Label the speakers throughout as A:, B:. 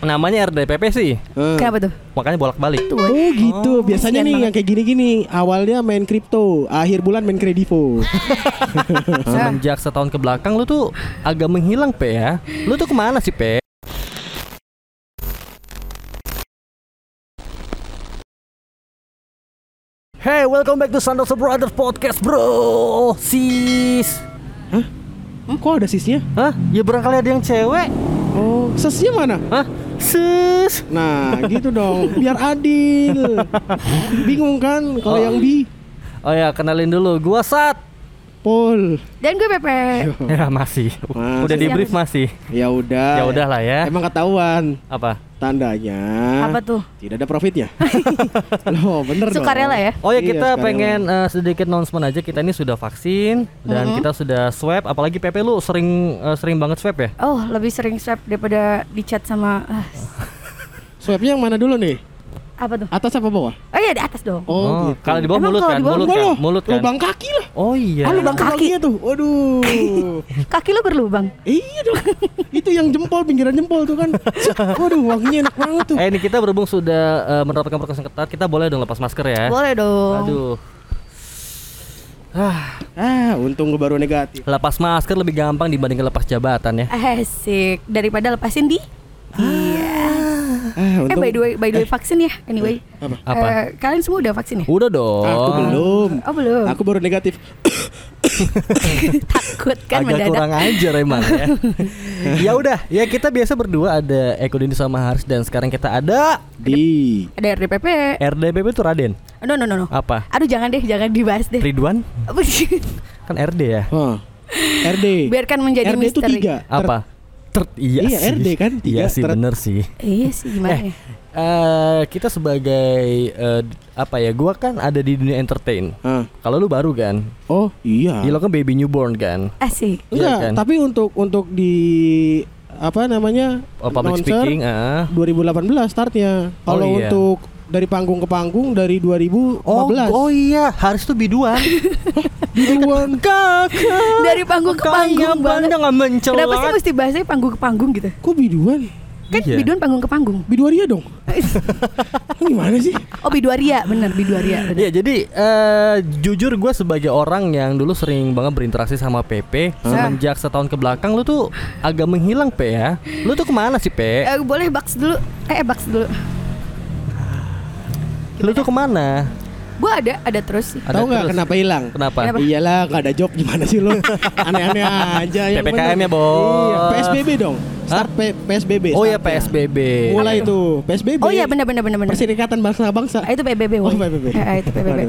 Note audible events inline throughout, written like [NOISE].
A: Namanya RDPP sih.
B: Eh.
C: Kenapa tuh?
A: Makanya bolak-balik.
C: Tuh.
B: Oh gitu, biasanya
C: kasihan
B: nih
C: banget.
B: yang kayak gini-gini Awalnya main kripto, akhir bulan main kredivo [LAUGHS]
A: Semenjak setahun ke belakang lu tuh agak menghilang Pe ya. Lu tuh ke mana sih Pe? Hey, welcome back to Sandoso Brothers Podcast, bro. Sis.
B: Kok ada sisnya?
A: Hah? Ya barangkali ada yang cewek.
B: Oh, sesnya mana?
A: Hah? Sis.
B: Nah gitu dong, biar adil [LAUGHS] Bingung kan kalau
A: Oh.
B: yang bi
A: Oh ya, kenalin dulu. Gua Sat.
B: Pol
C: Dan gue Pepe. [LAUGHS]
A: Ya masih.
B: Masih.
A: Udah di brief masih.
B: Ya udah
A: Ya udah lah ya.
B: Emang ketahuan
A: Apa?
B: Tandanya
C: Apa tuh?
B: Tidak ada profitnya [LAUGHS] Loh bener dong
C: Sukarela ya?
A: Oh ya
B: Iya,
A: kita
B: sukarela.
A: pengen eh, sedikit announcement aja kita ini sudah vaksin dan kita sudah swab apalagi PP lu sering eh, sering banget swab ya?
C: Oh, lebih sering swipe daripada di chat sama ah,
B: Swabnya yang mana dulu nih?
C: Apa tuh?
B: Atas apa bawah?
C: Oh iya di atas dong.
B: Oh, gitu.
A: kalau di bawah
C: Emang
A: mulut kan, mulut kan,
B: loh,
A: mulut kan.
B: Lubang kaki lah
A: Oh iya.
C: Ah, lubang kaki.
B: kakinya tuh Waduh [LAUGHS]
C: Kaki lu berlubang.
B: Iya dong [LAUGHS] Itu yang jempol, pinggiran jempol tuh kan [LAUGHS] Waduh wanginya enak banget tuh
A: Eh ini kita berhubung sudah eh, menerapkan yang ketat, kita boleh dong lepas masker ya.
C: Boleh dong.
A: Aduh. Ah,
B: Ah untung gue baru negatif
A: lepas masker lebih gampang dibandingkan lepas jabatan ya.
C: Asik daripada lepasin di. Iya.
B: Ah
C: Eh
B: untung
C: by the way, by the way vaksin ya. Anyway.
B: Apa?
A: Apa?
C: Eh, kalian semua udah vaksin ya?
A: Udah dong.
B: Aku belum
C: Oh belum.
B: Aku baru negatif [LAUGHS]
C: Takut kan
A: Agak
C: mendadak.
A: kurang ajar emang ya. [LAUGHS] ya udah, ya kita biasa berdua ada Eko Dini sama Haris dan sekarang kita ada
B: Di
C: Ada RDPP.
A: RDPP itu Raden.
C: No no no no.
A: Apa?
C: Aduh jangan deh, jangan dibahas deh.
A: Ridwan?
C: Apa?
A: Kan RD ya?
B: oh. RD
C: Biarkan menjadi
B: RD itu
C: misteri.
B: tiga
A: Apa? Ter iya,
B: Iya,
A: sih.
B: RD kan, tiga.
A: Iya sih bener sih.
C: Iya sih gimana ya?
A: Eh kita sebagai eh, apa ya? Gua kan ada di dunia entertain.
B: Ah.
A: Kalau lu baru kan?
B: Oh iya
A: Ya lo kan baby newborn kan?
C: Asik.
A: Iya
B: Enggak,
A: kan?
B: tapi untuk untuk di apa namanya
A: Oh, public
B: announcer,
A: speaking, ah.
B: 2018 startnya. Kalau
A: Oh, iya.
B: untuk dari panggung ke panggung dari 2015.
A: Oh, oh iya, Haris tuh biduan. [LAUGHS]
B: Biduan
A: Kakak.
C: Dari panggung ke panggung banget.
A: Mencelat.
C: Kenapa sih mesti bahasanya panggung ke panggung gitu?
B: Kok biduan?
C: Kan
A: Iya.
C: biduan panggung ke panggung.
B: Biduaria dong. [LAUGHS] Gimana sih?
C: Oh biduaria, bener biduaria. bener.
A: Ya jadi eh, jujur gue sebagai orang yang dulu sering banget berinteraksi sama PP semenjak setahun ke belakang lu tuh agak menghilang P ya. Lu tuh ke mana sih P?
C: Eh, boleh box dulu. Eh, box dulu.
A: Lu tuh ke mana?
C: Gue ada, ada terus sih.
A: Ada
B: Tahu nggak kenapa hilang?
A: Kenapa?
C: Kenapa?
B: Iyalah nggak ada job gimana sih lu? [LAUGHS] Aneh-aneh aja yang
A: PPKM
B: bener.
A: ya, Bos.
B: Iya, PSBB dong. Start P- PSBB.
A: Oh ya
B: startnya.
A: PSBB.
B: Mulai itu PSBB.
C: Oh iya bener bener bener bener.
B: Perserikatan Bangsa-Bangsa.
C: Ah, itu PBB,
B: Oh,
C: woy.
B: PBB.
C: Eh, eh, itu PBB.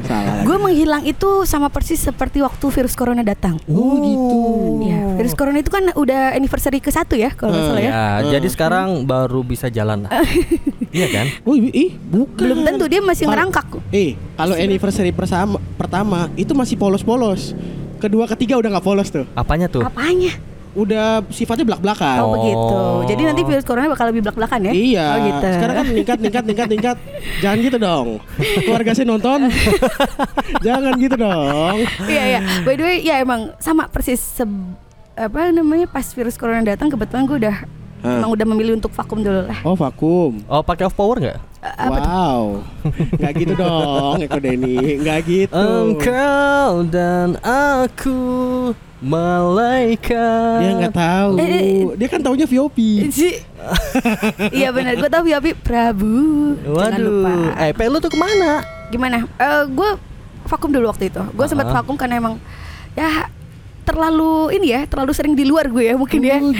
C: Gue menghilang itu sama persis seperti waktu virus corona datang.
B: Oh gitu.
C: Iya, virus corona itu kan udah anniversary ke satu ya kalau nggak salah ya.
A: Ya, jadi sekarang baru bisa jalan lah. [LAUGHS] iya kan?
B: Oh ih, ih, bukan.
C: Belum tentu dia masih
B: Pal-
C: ngerangkak.
B: Eh, kalau anniversary persama, pertama itu masih polos-polos. Kedua, ketiga udah nggak polos tuh.
A: Apanya tuh?
C: Apanya?
B: Udah sifatnya belak-belakan.
C: Oh,
A: Oh.
C: begitu. Jadi nanti virus corona bakal lebih belak-belakan ya?
B: Iya.
C: Oh gitu.
B: Sekarang kan meningkat, meningkat, meningkat, meningkat. Jangan gitu dong. Keluarga saya nonton. [LAUGHS] Jangan gitu dong.
C: Iya iya. By the way, ya emang sama persis se- apa namanya pas virus corona datang kebetulan gue udah
B: Hah.
C: emang udah memilih untuk vakum dulu lah.
B: Oh vakum.
A: Oh, pakai off power nggak?
B: Wow. Nggak gitu dong, Eko Denny. Nggak gitu.
A: Engkau dan aku malaikat.
B: Dia nggak tahu.
C: Eh, eh, eh.
B: Dia kan taunya VOP.
C: Si- iya benar, gue tahu Yabi Prabu. Jangan lupa.
A: Waduh. Eh, lu tuh ke mana?
C: Gimana? Eh gue vakum dulu waktu itu. Gue sempat
A: Ah.
C: vakum karena emang ya terlalu ini ya, terlalu sering di luar gue ya mungkin ya.
A: Hmm,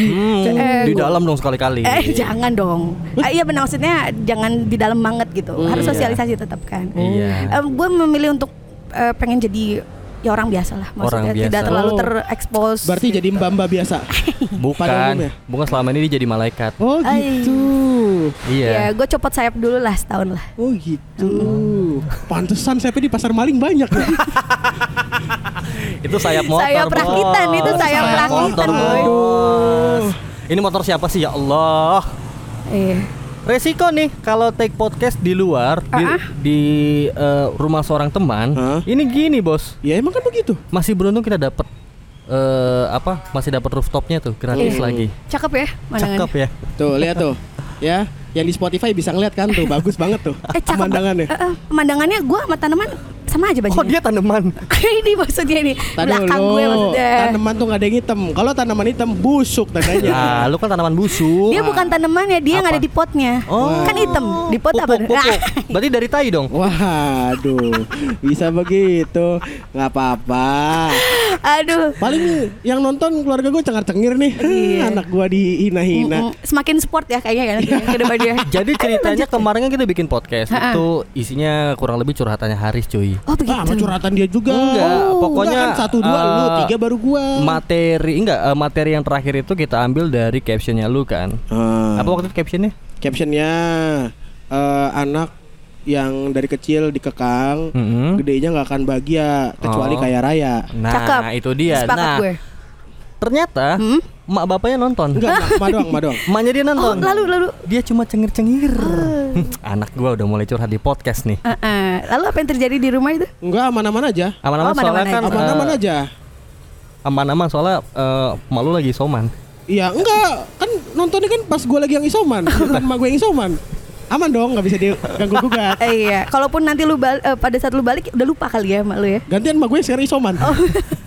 A: [LAUGHS]
C: Eh,
A: di
C: gua-
A: dalam dong sekali-kali.
C: Eh jangan dong. Ah, iya benar maksudnya jangan di dalam banget gitu. Harus
A: iya.
C: sosialisasi tetap kan.
A: Iya.
C: gue memilih untuk eh, pengen jadi ya orang biasa lah. Maksudnya
A: Orang biasa.
C: tidak terlalu
B: Oh.
C: terekspos.
B: Berarti jadi mbak-mbak biasa. pada [LAUGHS]
A: Bukan,
B: umumnya.
A: bukan selama ini dia jadi malaikat.
B: Oh
C: Ay.
B: Gitu.
A: Iya.
C: Ya gue copot sayap dulu lah setahun lah.
B: Oh gitu. Pantesan saya di pasar maling banyak ya. [LAUGHS]
A: Itu sayap motor.
C: Sayap
A: Bos.
C: rakitan, itu sayap rakitan,
A: motor,
C: boy.
A: Bos. Ini motor siapa sih ya Allah?
C: Iya.
A: Resiko nih kalau take podcast di luar di,
C: Ah, ah.
A: di, eh, rumah seorang teman.
B: Hah?
A: Ini gini, Bos.
B: ya emang kan begitu.
A: Masih beruntung kita dapat eh apa? Masih dapat rooftopnya tuh gratis
C: Iya.
A: lagi.
C: Cakep ya.
A: Cakep ya.
B: Tuh lihat tuh. Ya, yang di Spotify bisa ngeliat kan tuh, bagus banget tuh [LAUGHS]
C: Eh, cakep.
B: pemandangannya.
C: Eh, eh, pemandangannya gue sama tanaman sama aja bajunya.
A: Oh dia tanaman. [LAUGHS]
C: ini maksudnya ini
B: Tadi
C: belakang
B: lo,
C: gue maksudnya.
B: tanaman tuh gak ada yang hitam. Kalau tanaman hitam busuk tandanya.
A: Nah, lu kan tanaman busuk.
C: Dia bukan tanamannya, dia yang
A: Apa?
C: ada di potnya.
A: Oh.
C: Kan hitam. Di pot apa?
A: Pupuk, pupuk. [LAUGHS] Berarti dari tai dong.
B: Waduh, bisa begitu, nggak apa-apa.
C: Aduh.
B: Paling yang nonton keluarga gue cengar-cengir nih,
C: Iya. [LAUGHS]
B: anak gue dihina-hina.
C: Semakin sport ya kayaknya nanti ke depannya. [LAUGHS]
A: Jadi ceritanya kemarin kan kita bikin podcast
C: Ha-ha.
A: itu isinya kurang lebih curhatannya Haris cuy.
C: Oh begitu.
B: Ah, sama curhatan dia juga.
A: Enggak,
C: Oh,
A: pokoknya
B: Enggak kan satu dua
A: eh,
B: lu, tiga baru gua.
A: Materi enggak eh, materi yang terakhir itu kita ambil dari captionnya lu kan.
B: Ah.
A: Apa waktu itu captionnya?
B: Captionnya eh, anak yang dari kecil dikekang,
A: Mm-mm.
B: gedenya nggak akan bahagia kecuali
A: Oh.
B: kaya raya.
A: Nah,
C: Cakep.
A: itu dia.
C: Sepakat
A: nah,
C: gue.
A: ternyata
C: Hmm?
A: mak bapaknya nonton.
B: Enggak, ma, ma doang, ma doang. [LAUGHS]
A: Emaknya dia
C: Oh,
A: nonton.
C: lalu lalu.
A: Dia cuma cengir-cengir. Hmm, [LAUGHS] Anak gua udah mulai curhat di podcast nih.
C: Eh, eh. Lalu apa yang terjadi di rumah itu?
B: Enggak, aman-aman aja.
A: Aman-aman
C: Oh,
A: soalnya
C: aman-aman
A: kan
C: aja.
B: Aman-aman
A: eh,
B: aja.
A: aman-aman soalnya eh, malu lagi soman.
B: Iya, enggak. Kan nontonnya kan pas gua lagi yang isoman, bukan [LAUGHS] emak gue yang isoman. Aman dong, nggak bisa diganggu gugat.
C: Eh, [LAUGHS] iya. Kalaupun nanti lu bal- eh, pada saat lu balik udah lupa kali ya mak lu ya.
B: Gantian emak gue yang sekarang isoman.
C: Oh.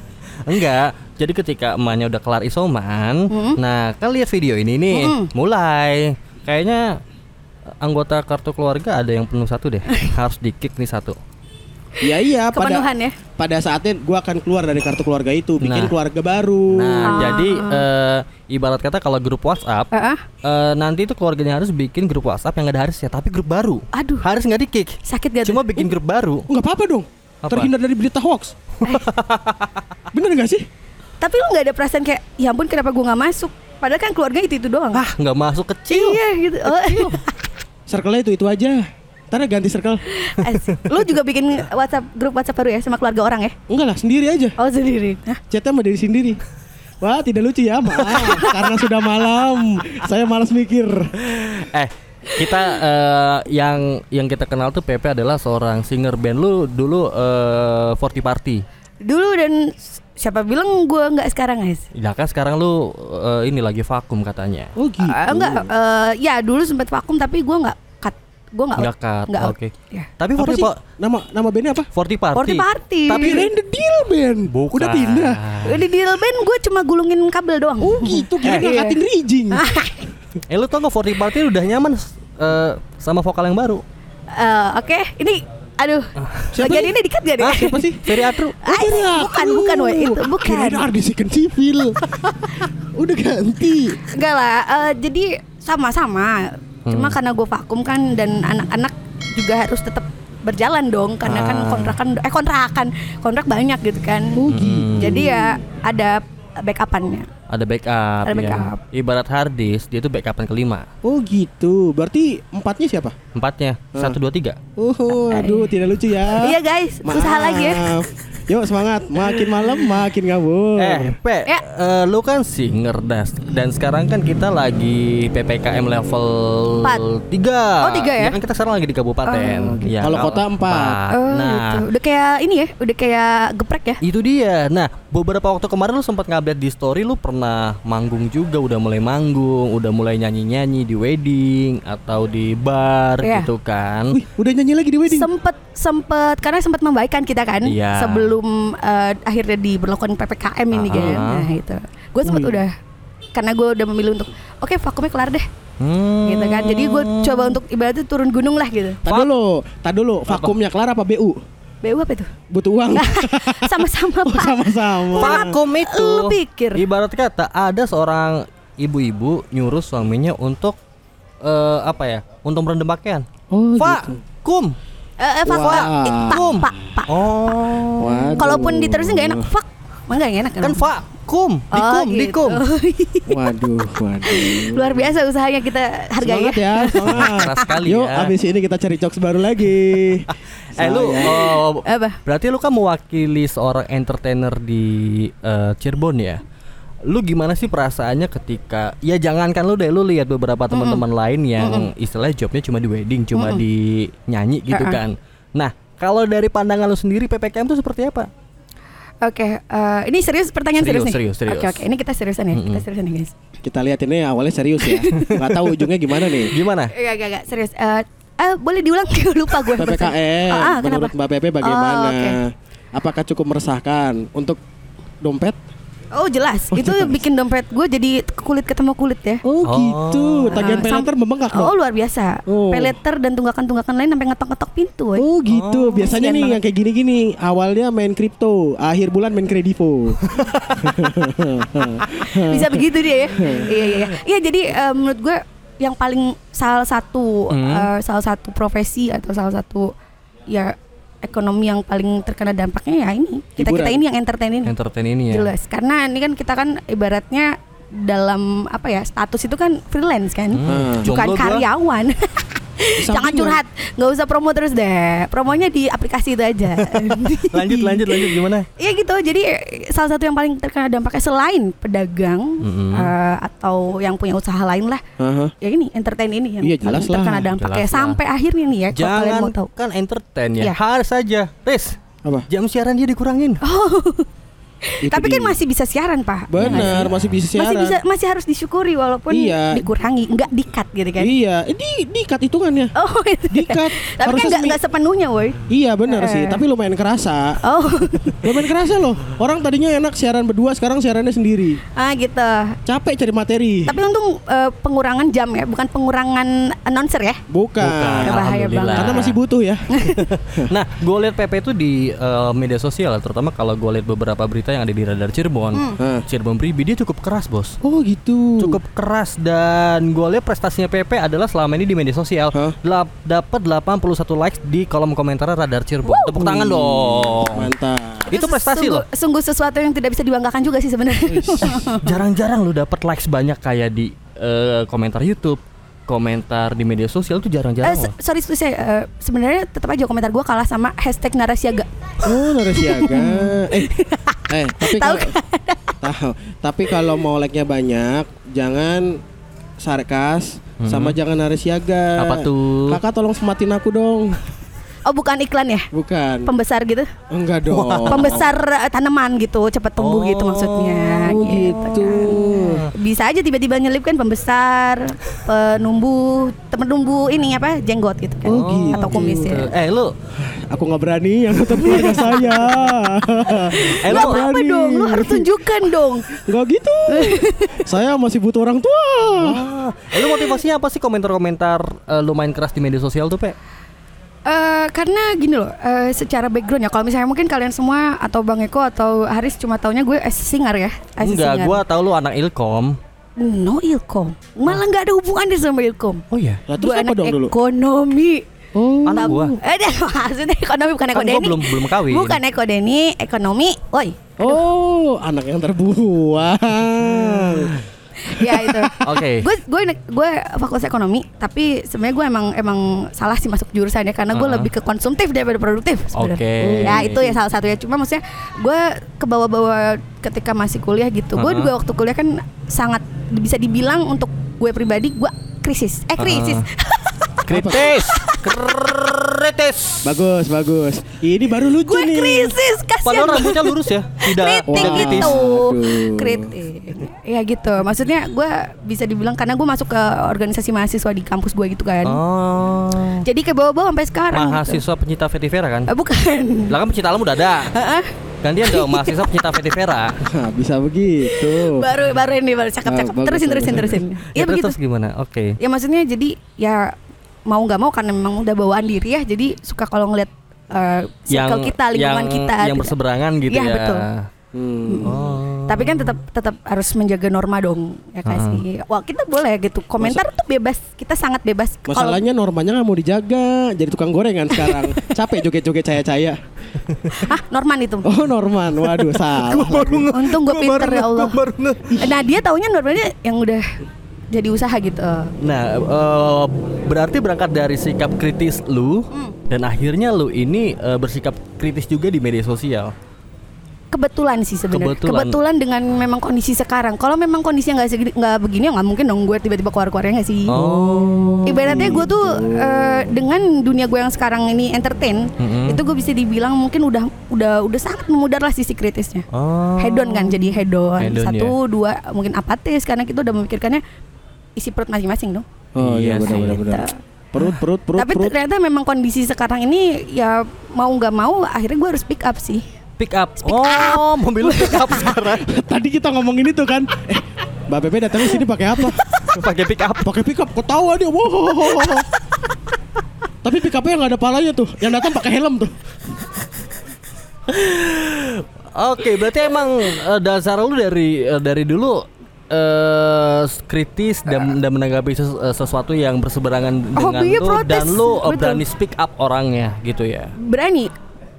C: [LAUGHS]
A: Enggak. Jadi ketika emaknya udah kelar isoman,
C: Hmm.
A: nah kan lihat video ini nih,
C: Hmm.
A: mulai kayaknya anggota kartu keluarga ada yang penuh satu deh, [LAUGHS] harus di kick nih satu.
B: Iya iya, pada
C: Kepenuhan ya.
B: pada saatnya gua akan keluar dari kartu keluarga itu, bikin
A: Nah.
B: keluarga baru.
A: Nah,
C: Ah.
A: jadi eh, ibarat kata kalau grup WhatsApp,
C: Heeh.
A: eh, nanti itu keluarganya harus bikin grup WhatsApp yang ada Haris ya, tapi grup baru.
C: Aduh.
A: Haris nggak di kick,
C: Sakit gak tuh?
A: cuma bikin grup baru.
B: Enggak apa-apa dong.
A: Apa?
B: Terhindar dari berita hoax. [LAUGHS] Bener gak sih?
C: Tapi lu nggak ada perasaan kayak ya ampun kenapa gua nggak masuk? Padahal kan keluarga itu itu doang.
A: Ah, nggak masuk kecil.
C: Iya gitu. Oh.
B: Circle-nya itu itu aja. Ntar ganti circle.
C: Asik. Lu juga bikin WhatsApp grup WhatsApp baru ya sama keluarga orang ya?
B: Enggak lah, sendiri aja.
C: Oh sendiri. Hah?
B: Chatnya sama diri sendiri. Wah, tidak lucu ya, maaf. Karena sudah malam. Saya malas mikir.
A: Eh, kita eh, yang yang kita kenal tuh Pepe adalah seorang singer band lu dulu eh 40 Party.
C: Dulu dan siapa bilang gua nggak sekarang guys?
A: Ya kan sekarang lu eh, ini lagi vakum katanya.
B: Oh gitu.
C: Eh, enggak, eh, ya dulu sempat vakum tapi gua nggak gua nggak
A: Enggak
C: out.
A: cut.
C: Nggak.
A: Oke.
C: Ya.
A: Tapi
B: Apa
A: 40
B: sih?
A: Pa-
B: Nama nama bandnya apa?
A: 40 Party.
C: 40 Party.
A: Tapi
B: Kirain The Deal Band.
A: bukan.
B: Udah pindah.
C: Di deal band gue cuma gulungin kabel doang.
B: Oh gitu, kira
C: Eh, [LAUGHS]
B: ngangkatin rijing. [LAUGHS]
A: Eh lu tau gak 40 Party udah nyaman eh, sama vokal yang baru?
C: Eh, Oke, ini aduh.
B: Siapa
C: Bagian ini dikat gak deh?
A: Ah, siapa sih? Ferry Atru.
C: Ah, bukan, bukan, woy, itu bukan.
B: Kirain artis ikan civil. [LAUGHS] Udah ganti.
C: Enggak lah, eh, jadi sama-sama. Cuma
A: Hmm.
C: karena gue vakum kan dan anak-anak juga harus tetap berjalan dong karena kan
A: Ah.
C: kontrakan eh kontrakan kontrak banyak gitu kan.
B: Oh gitu.
A: Hmm.
C: Jadi ya ada backupannya.
A: Ada backup.
C: Ada
A: ya.
C: backup.
A: Ibarat hard disk, dia tuh backupan kelima.
B: Oh gitu. Berarti empatnya siapa?
A: Empatnya, satu dua tiga.
B: Oh, aduh, tidak lucu ya. [LAUGHS]
C: Iya guys, usaha lagi ya.
B: Maaf. [LAUGHS] Yuk semangat. Makin malam makin ngabur.
A: Eh, Pe,
C: Ya.
A: eh, lu kan singer das dan sekarang kan kita lagi PPKM level
C: Empat.
A: 3
C: Oh, tiga ya?
A: kan kita sekarang lagi di kabupaten.
C: Oh, gitu.
A: Ya,
B: Kalau kota empat.
C: Oh,
A: nah,
C: gitu. Udah kayak ini ya, udah kayak geprek ya.
A: itu dia. Nah, beberapa waktu kemarin lu sempat ngupdate di story lu pernah manggung juga, udah mulai manggung, udah mulai nyanyi-nyanyi di wedding atau di bar
C: Iya.
A: gitu kan.
B: Wih, udah nyanyi lagi di wedding.
C: Sempet sempet karena sempat membaikan kita kan
A: Iya.
C: sebelum eh, akhirnya diberlakukan ppkm ini kan.
A: Ah.
C: Nah itu, gue sempet
B: Wih.
C: udah karena gue udah memilih untuk oke vakumnya kelar deh
A: Hmm.
C: gitu kan. Jadi gue coba untuk ibaratnya turun gunung lah gitu.
B: Tak dulu, tak dulu. Vakumnya kelar apa BU?
C: BU apa itu?
B: Butuh uang. [LAUGHS]
C: Sama-sama
B: Oh,
C: pak.
B: sama-sama.
A: Vakum itu
C: Lu pikir?
A: Ibarat kata ada seorang ibu-ibu nyuruh suaminya untuk eh, apa ya? Untuk merendam pakaian.
B: Oh, gitu.
A: Vakum.
C: Eh, eh, fuck,
B: Wah.
C: eh, pak, pak, pak.
A: Oh.
B: Waduh.
C: Kalaupun diterusin nggak enak, fuck. Emang nggak enak
A: Kan vakum,
C: Oh,
A: dikum,
C: gitu.
A: dikum. [LAUGHS]
B: Waduh, waduh.
C: Luar biasa usahanya kita hargai
B: Semangat
C: ya.
B: ya, semangat. [LAUGHS]
A: Keras sekali
B: Yuk,
A: ya.
B: abis ini kita cari jokes baru lagi. [LAUGHS]
A: Eh lu
B: Saya-
A: oh,
C: Apa?
A: berarti lu kan mewakili seorang entertainer di eh, Cirebon ya. Lu gimana sih perasaannya ketika ya jangankan lu deh lu lihat beberapa teman-teman lain yang istilahnya jobnya cuma di wedding, cuma di nyanyi gitu
C: Uh-uh.
A: kan. Nah, kalau dari pandangan lu sendiri PPKM itu seperti apa?
C: Oke, eh, ini serius pertanyaan serius,
A: Serius,
C: nih.
A: serius, serius.
C: Oke, oke, ini kita seriusan ya, kita
A: Mm-mm.
C: seriusan nih guys.
B: Kita lihat ini awalnya serius ya. Nggak tahu ujungnya gimana nih.
A: Gimana?
C: Enggak, enggak, enggak, serius. Eh, eh, boleh diulang? [LAUGHS] lupa gue.
B: PPKM
C: Oh, ah, kenapa?
B: menurut Mbak Pepe bagaimana?
C: Oh, oke.
B: Apakah cukup meresahkan untuk dompet?
C: Oh jelas, itu bikin dompet gue jadi kulit ketemu kulit ya.
B: Oh,
A: Oh.
B: gitu. Tagihan pay later membengkak
C: Oh luar biasa.
B: Oh.
C: Pay letter dan tunggakan-tunggakan lain sampai ngetok-ngetok pintu. woy.
B: Oh gitu,
A: Oh,
B: biasanya nih
C: banget.
B: yang kayak gini-gini Awalnya main kripto, akhir bulan main kredivo [LAUGHS]
C: Bisa begitu dia ya. iya iya iya. Iya jadi eh, menurut gue yang paling salah satu
A: Hmm.
C: eh, salah satu profesi atau salah satu ya ekonomi yang paling terkena dampaknya ya ini. Kita kita ini yang entertain ini.
A: Entertain ini ya.
C: jelas. Karena ini kan kita kan ibaratnya dalam apa ya status itu kan freelance kan.
B: Hmm.
C: bukan
A: Jomblo
C: karyawan [LAUGHS] jangan curhat nggak usah promo terus deh promonya di aplikasi itu aja [LAUGHS]
A: Lanjut lanjut lanjut gimana?
C: Iya gitu. Jadi salah satu yang paling terkena dampaknya selain pedagang
A: Mm-mm.
C: eh, atau yang punya usaha lain lah,
B: Aha.
C: ya ini entertain ini yang
B: Iya, jelas
C: paling terkena
B: lah.
C: dampaknya
A: Jelas lah.
C: sampai akhirnya nih ya. Kalau kalian
A: Jangan
C: mau tahu.
A: kan entertain ya.
C: Iya.
A: Harus saja. Riz,
B: Apa?
A: jam siaran dia dikurangin. [LAUGHS]
B: Itu
C: Tapi kan masih bisa siaran pak. Ya
B: Benar,
C: sih?
B: masih bisa siaran
C: Masih bisa, masih harus disyukuri walaupun
B: Iya.
C: dikurangi, nggak dikat gitu kan.
B: Iya, eh, di, dikat hitungannya
C: Oh [LAUGHS] itu.
B: Dikat
C: Tapi kan
B: Harusnya
C: nggak
B: semi-
C: nggak sepenuhnya, woi.
B: Iya benar
C: Eh.
B: sih, tapi lumayan kerasa
C: Oh, [LAUGHS]
B: Lumayan kerasa loh Orang tadinya enak siaran berdua, sekarang siarannya sendiri
C: ah gitu.
B: Capek cari materi
C: Tapi untung eh, pengurangan jam ya, bukan pengurangan announcer ya.
B: Bukan,
A: Bukan.
C: Ya, bahaya
A: Alhamdulillah.
C: banget.
B: Karena masih butuh ya [LAUGHS]
A: Nah, gue lihat PP itu di eh, media sosial, terutama kalau gue lihat beberapa berita yang ada di Radar Cirebon,
C: Hmm.
A: Cirebon Pribi dia cukup keras bos,
B: Oh gitu
A: cukup keras dan gue lihat prestasinya PP adalah selama ini di media sosial? Delap- dapat 81 likes di kolom komentar Radar Cirebon. Tepuk tangan dong.
B: Mantap
A: Itu prestasi
C: sungguh,
A: loh.
C: Sungguh sesuatu yang tidak bisa dibanggakan juga sih sebenarnya.
A: Jarang-jarang lu dapat likes banyak kayak di eh, komentar YouTube, komentar di media sosial tuh jarang-jarang. loh.
C: sorry sorry, saya eh, sebenarnya tetap aja komentar gue kalah sama hashtag narasiaga.
B: Oh narasiaga [LAUGHS] Eh, eh tapi
C: Tahu
B: kalau [LAUGHS] tahu. Tapi kalau mau like-nya banyak, jangan sarkas sama jangan narasiaga.
A: Apa tuh?
B: Kakak tolong sematin aku dong.
C: Oh bukan iklan ya?
B: Bukan.
C: Pembesar gitu?
B: Enggak dong.
C: Pembesar eh, tanaman gitu, cepat tumbuh gitu maksudnya.
B: Oh,
C: gitu.
B: gitu.
C: kan. Bisa aja tiba-tiba nyelip kan pembesar, penumbuh, penumbuh ini apa jenggot gitu kan?
B: Oh, gitu.
C: Atau kumis ya.
A: Eh lu,
B: Aku nggak berani yang nonton keluarga [LAUGHS] saya.
A: eh
C: Gak
A: lu
C: apa-apa dong, lu harus tunjukkan dong.
B: Enggak gitu. [LAUGHS] saya masih butuh orang tua.
A: Ah, eh, lu motivasinya apa sih komentar-komentar eh, lu main keras di media sosial tuh, Pe?
C: Eh, karena gini loh, eh, secara background ya. Kalau misalnya mungkin kalian semua atau Bang Eko atau Haris cuma taunya gue as singer ya, as
A: Enggak,
C: singer.
A: gua tahu lu anak Ilkom.
C: no ilkom, malah nggak ada hubungannya sama ilkom.
A: Oh iya.
B: Lah terus
C: Gue
B: apa
C: anak
B: dong dulu?
C: ekonomi.
B: Oh.
A: Anak gua.
C: Eh, dah, [LAUGHS] maksudnya ekonomi bukan
A: Kan
C: Eko Deni.
A: belum belum kawin.
C: Bukan Eko Deni, ekonomi. Woi,
B: Oh, anak yang terbuang. [LAUGHS]
C: ya itu. [LAUGHS]
A: Oke.
C: gue gue gue fakultas ekonomi tapi sebenarnya gue emang emang salah sih masuk jurusannya karena gue
A: Uh-huh.
C: lebih ke konsumtif daripada produktif sebenarnya.
A: Oke.
C: ya itu ya salah satunya cuma maksudnya gue ke bawah-bawah ketika masih kuliah gitu gue
A: Uh-huh.
C: juga waktu kuliah kan sangat bisa dibilang untuk gue pribadi gue krisis eh krisis
A: Kritis. [LAUGHS] Kritis.
B: bagus, bagus. Ini baru lucu
C: gue
B: nih.
C: krisis kasihan
A: Padahal rambutnya lurus ya, tidak
C: kritik
A: kritis.
C: gitu
B: Aduh.
C: kritik ya gitu maksudnya gue bisa dibilang karena gue masuk ke organisasi mahasiswa di kampus gue gitu kan
A: Oh.
C: jadi ke bawah-bawah sampai sekarang gitu.
A: Mahasiswa pencinta vetivera kan?
C: Eh, bukan
A: Lah kan pencinta alam udah ada. Gantian dong mahasiswa pencinta vetivera.
B: Bisa begitu.
C: baru baru ini baru cakep
B: Ah,
C: cakep
B: bagus,
C: terusin terusin
B: bagus.
C: terusin
A: Ya,
C: ya
A: terus,
C: begitu
A: terus gimana? Oke.
C: ya maksudnya jadi ya mau nggak mau karena memang udah bawaan diri ya jadi suka kalau ngeliat eh, circle kita lingkungan
A: yang,
C: kita
A: yang berseberangan gitu
C: Iya,
A: ya.
C: betul.
B: Hmm.
A: Oh.
C: tapi kan tetap tetap harus menjaga norma dong ya kasih wah kita boleh gitu komentar tuh bebas kita sangat bebas Kalau-
B: Masalahnya normanya nggak mau dijaga, jadi tukang gorengan sekarang. [LAUGHS] Capek joget-joget caya-caya.
C: ah Norman itu
B: Oh Norman, waduh salah.
C: untung gue pinter ya Allah nah dia taunya Normannya yang udah jadi usaha gitu
A: Nah, eh, berarti berangkat dari sikap kritis lu
C: Hmm.
A: dan akhirnya lu ini eh, bersikap kritis juga di media sosial.
C: kebetulan sih sebenarnya.
A: Kebetulan.
C: dengan memang kondisi sekarang. Kalau memang kondisinya nggak segini nggak begini, ya nggak mungkin dong gue tiba-tiba keluar-keluarnya nggak sih.
A: Oh.
C: Ibaratnya gue tuh eh, dengan dunia gue yang sekarang ini entertain,
A: Mm-mm.
C: itu gue bisa dibilang mungkin udah udah udah sangat memudar lah sisi kritisnya.
A: Oh.
C: Hedon kan jadi hedon.
A: Hedon,
C: Satu, dua mungkin apatis karena kita udah memikirkannya isi perut masing-masing dong.
B: Oh iya
A: Iya
B: benar
A: sih.
B: benar benar.
C: Gitu.
B: Perut perut perut
C: Tapi
B: perut.
C: ternyata memang kondisi sekarang ini ya mau nggak mau akhirnya gue harus pick up sih.
A: Pick up. oh, mobil lu pick up [LAUGHS] sekarang.
B: Tadi kita ngomongin itu kan. Eh, Mbak Bebe datang sini pakai apa?
A: Pakai pick up.
B: Pakai pickup. Ketawa dia. Wow. Tapi pickupnya nggak ada palanya tuh. Yang datang pakai helm tuh.
A: Oke, berarti emang eh, dasar lu dari eh, dari dulu eh kritis dan dan menanggapi eh, sesuatu yang berseberangan dengan
C: Hobinya
A: lu
C: protes,
A: dan lu
C: betul.
A: berani speak up orangnya gitu ya.
C: Berani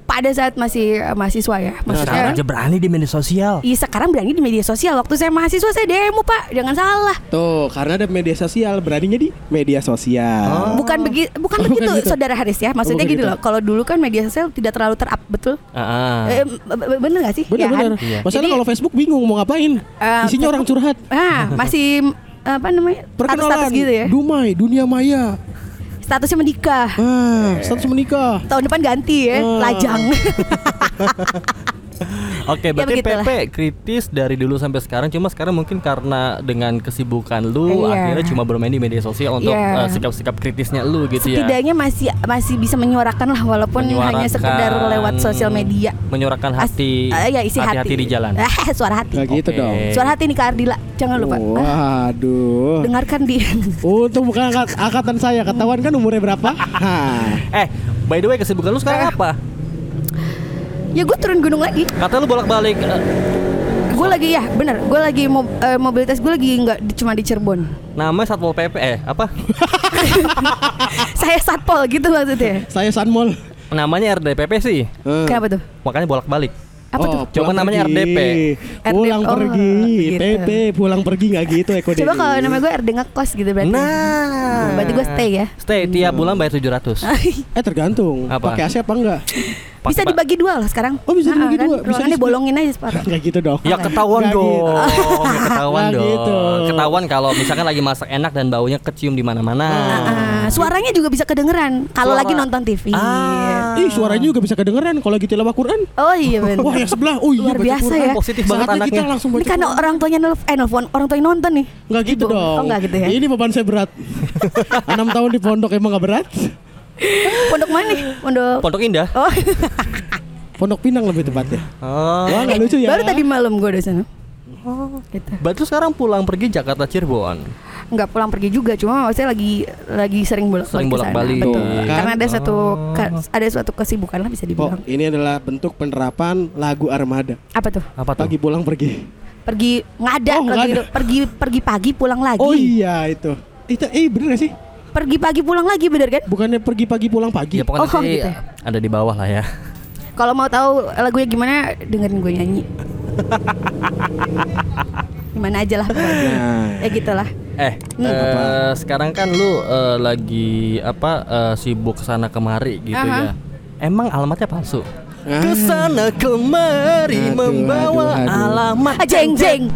C: pada saat masih eh, mahasiswa ya.
A: Sekarang
C: Maksudnya
A: aja berani di media sosial.
C: Iya sekarang berani di media sosial. Waktu saya mahasiswa saya demo pak, jangan salah.
B: Tuh, karena ada media sosial, beraninya di media sosial.
C: Bukan begitu, bukan
B: Oh,
C: begitu,
B: bukan gitu.
C: saudara Haris ya. Maksudnya
B: bukan
C: gini
B: gitu.
C: loh. Kalau dulu kan media sosial tidak terlalu terap, betul?
A: Ah.
C: Eh, b- b- bener gak sih?
B: Bener
C: Ya kan?
B: bener.
A: Iya.
B: Masalah kalau Facebook bingung mau ngapain.
C: Eh,
B: Isinya orang curhat.
C: Ah, masih apa namanya?
B: Perkenalan.
C: Status-status gitu ya.
B: Dumai, dunia maya.
C: Statusnya menikah.
B: Ah, status menikah.
C: Tahun depan ganti ya,
B: Oh.
C: lajang. [LAUGHS] [LAUGHS]
A: Oke,
C: Ya,
A: berarti
C: begitulah.
A: Pepe kritis dari dulu sampai sekarang. Cuma sekarang mungkin karena dengan kesibukan lu,
C: Iya.
A: akhirnya cuma bermain di media sosial untuk
C: Iya.
A: eh, sikap-sikap kritisnya lu gitu ya.
C: Setidaknya masih masih bisa menyuarakan lah walaupun hanya sekedar
A: Menyuarakan-
C: lewat sosial media.
A: Menyuarakan
C: As-
A: hati,
C: eh, ya isi hati.
A: hati-hati di jalan. [LAUGHS]
C: Suara hati.
B: Gak gitu dong.
C: Suara hati nih Kak Ardila. Jangan lupa.
B: Waduh.
C: dengarkan di
B: Untung [LAUGHS] bukan angkat- angkatan saya. Ketahuan kan umurnya berapa?
A: Eh, by the way kesibukan lu sekarang apa?
C: Ya gue turun gunung lagi.
A: Kata lu bolak-balik eh,
C: Gue lagi ya, bener. Gue lagi mo- eh, mobilitas gue lagi nggak di- cuma di Cirebon.
A: namanya Satpol PP eh apa? [LAUGHS]
C: Saya satpol gitu maksudnya.
B: Saya Sanmol.
A: namanya RDPP sih.
B: Eh.
C: Kenapa tuh?
A: Makanya bolak-balik.
C: Apa tuh?
B: Oh,
A: Coba
B: pulang
A: namanya
B: pergi.
A: RDP.
B: Pulang
C: oh,
B: pergi.
C: gitu.
B: PP pulang pergi nggak gitu Eko
C: Coba kalau nama gue RD ngekos gitu berarti.
A: Nah,
C: Berarti gue stay ya.
A: Stay tiap bulan bayar 700. [LAUGHS]
B: Eh tergantung.
A: Apa?
B: Pakai AC apa enggak? [LAUGHS]
C: bisa
A: Pakai-
C: dibagi dua lah sekarang.
B: Oh, bisa
C: Nah,
B: dibagi
C: kan,
B: dua. Bisa
C: Ruangannya
B: di-
C: bolongin aja separuh.
B: Enggak gitu dong.
A: Ya ketahuan [LAUGHS]
B: Nggak
A: dong.
B: gitu.
A: Ya ketahuan
B: Nggak
A: dong.
B: gitu.
A: Ketahuan kalau misalkan lagi masak enak dan baunya kecium di mana-mana.
C: Suaranya juga bisa kedengeran kalau
A: Suara-
C: lagi nonton TV.
A: Ah.
B: Ih suaranya juga bisa kedengeran kalau lagi tilawah Quran.
C: Oh iya benar.
B: Wah yang sebelah, oh iya
C: Luar biasa
B: Quran.
C: ya.
A: Positif banget
B: Saatnya kita
A: anaknya.
B: langsung baca
C: Ini karena orang tuanya nelf eh nelfon, orang tuanya nonton nih.
B: Nggak gitu
C: Ibu.
B: dong.
C: Oh enggak gitu ya.
B: Ini beban saya berat. [LAUGHS] Enam tahun di pondok emang gak berat.
C: Pondok mana nih? Pondok
A: Pondok Indah.
C: Oh,
B: Pondok Pinang lebih tepatnya.
A: Oh.
B: Wah nggak lucu ya.
C: baru tadi malam gue di sana. Oh, gitu.
A: Berarti sekarang pulang pergi Jakarta Cirebon.
C: Nggak pulang pergi juga, cuma maksudnya lagi lagi sering bolak
A: Sering bolak-balik.
C: Betul.
B: Tuh, kan?
C: Karena ada suatu
A: Oh.
C: ka- ada suatu kesibukan lah bisa
B: Oh,
C: dibilang.
B: ini adalah bentuk penerapan lagu Armada.
C: Apa tuh?
A: Apa tuh?
B: Pagi pulang pergi.
C: Pergi ngada
B: Oh,
C: kalau
B: ngada.
C: gitu. Pergi pergi pagi pulang lagi.
B: Oh iya itu. Itu eh bener gak sih?
C: Pergi pagi pulang lagi bener kan?
B: Bukannya pergi pagi pulang pagi?
A: Ya pokoknya
C: Oh,
A: sih
C: gitu.
A: ada di bawah lah ya.
C: Kalau mau tahu lagunya gimana, dengerin gue nyanyi. gimana aja lah.
B: Nah.
C: Ya gitulah.
A: Eh,
C: Hmm.
A: eh, sekarang kan lu eh, lagi apa eh, sibuk ke sana kemari gitu
C: Aha.
A: ya. Emang alamatnya palsu?
B: Ah.
A: Ke sana kemari
B: Aduh,
A: membawa
B: aduh, aduh.
A: alamat
C: Ah, jeng jeng.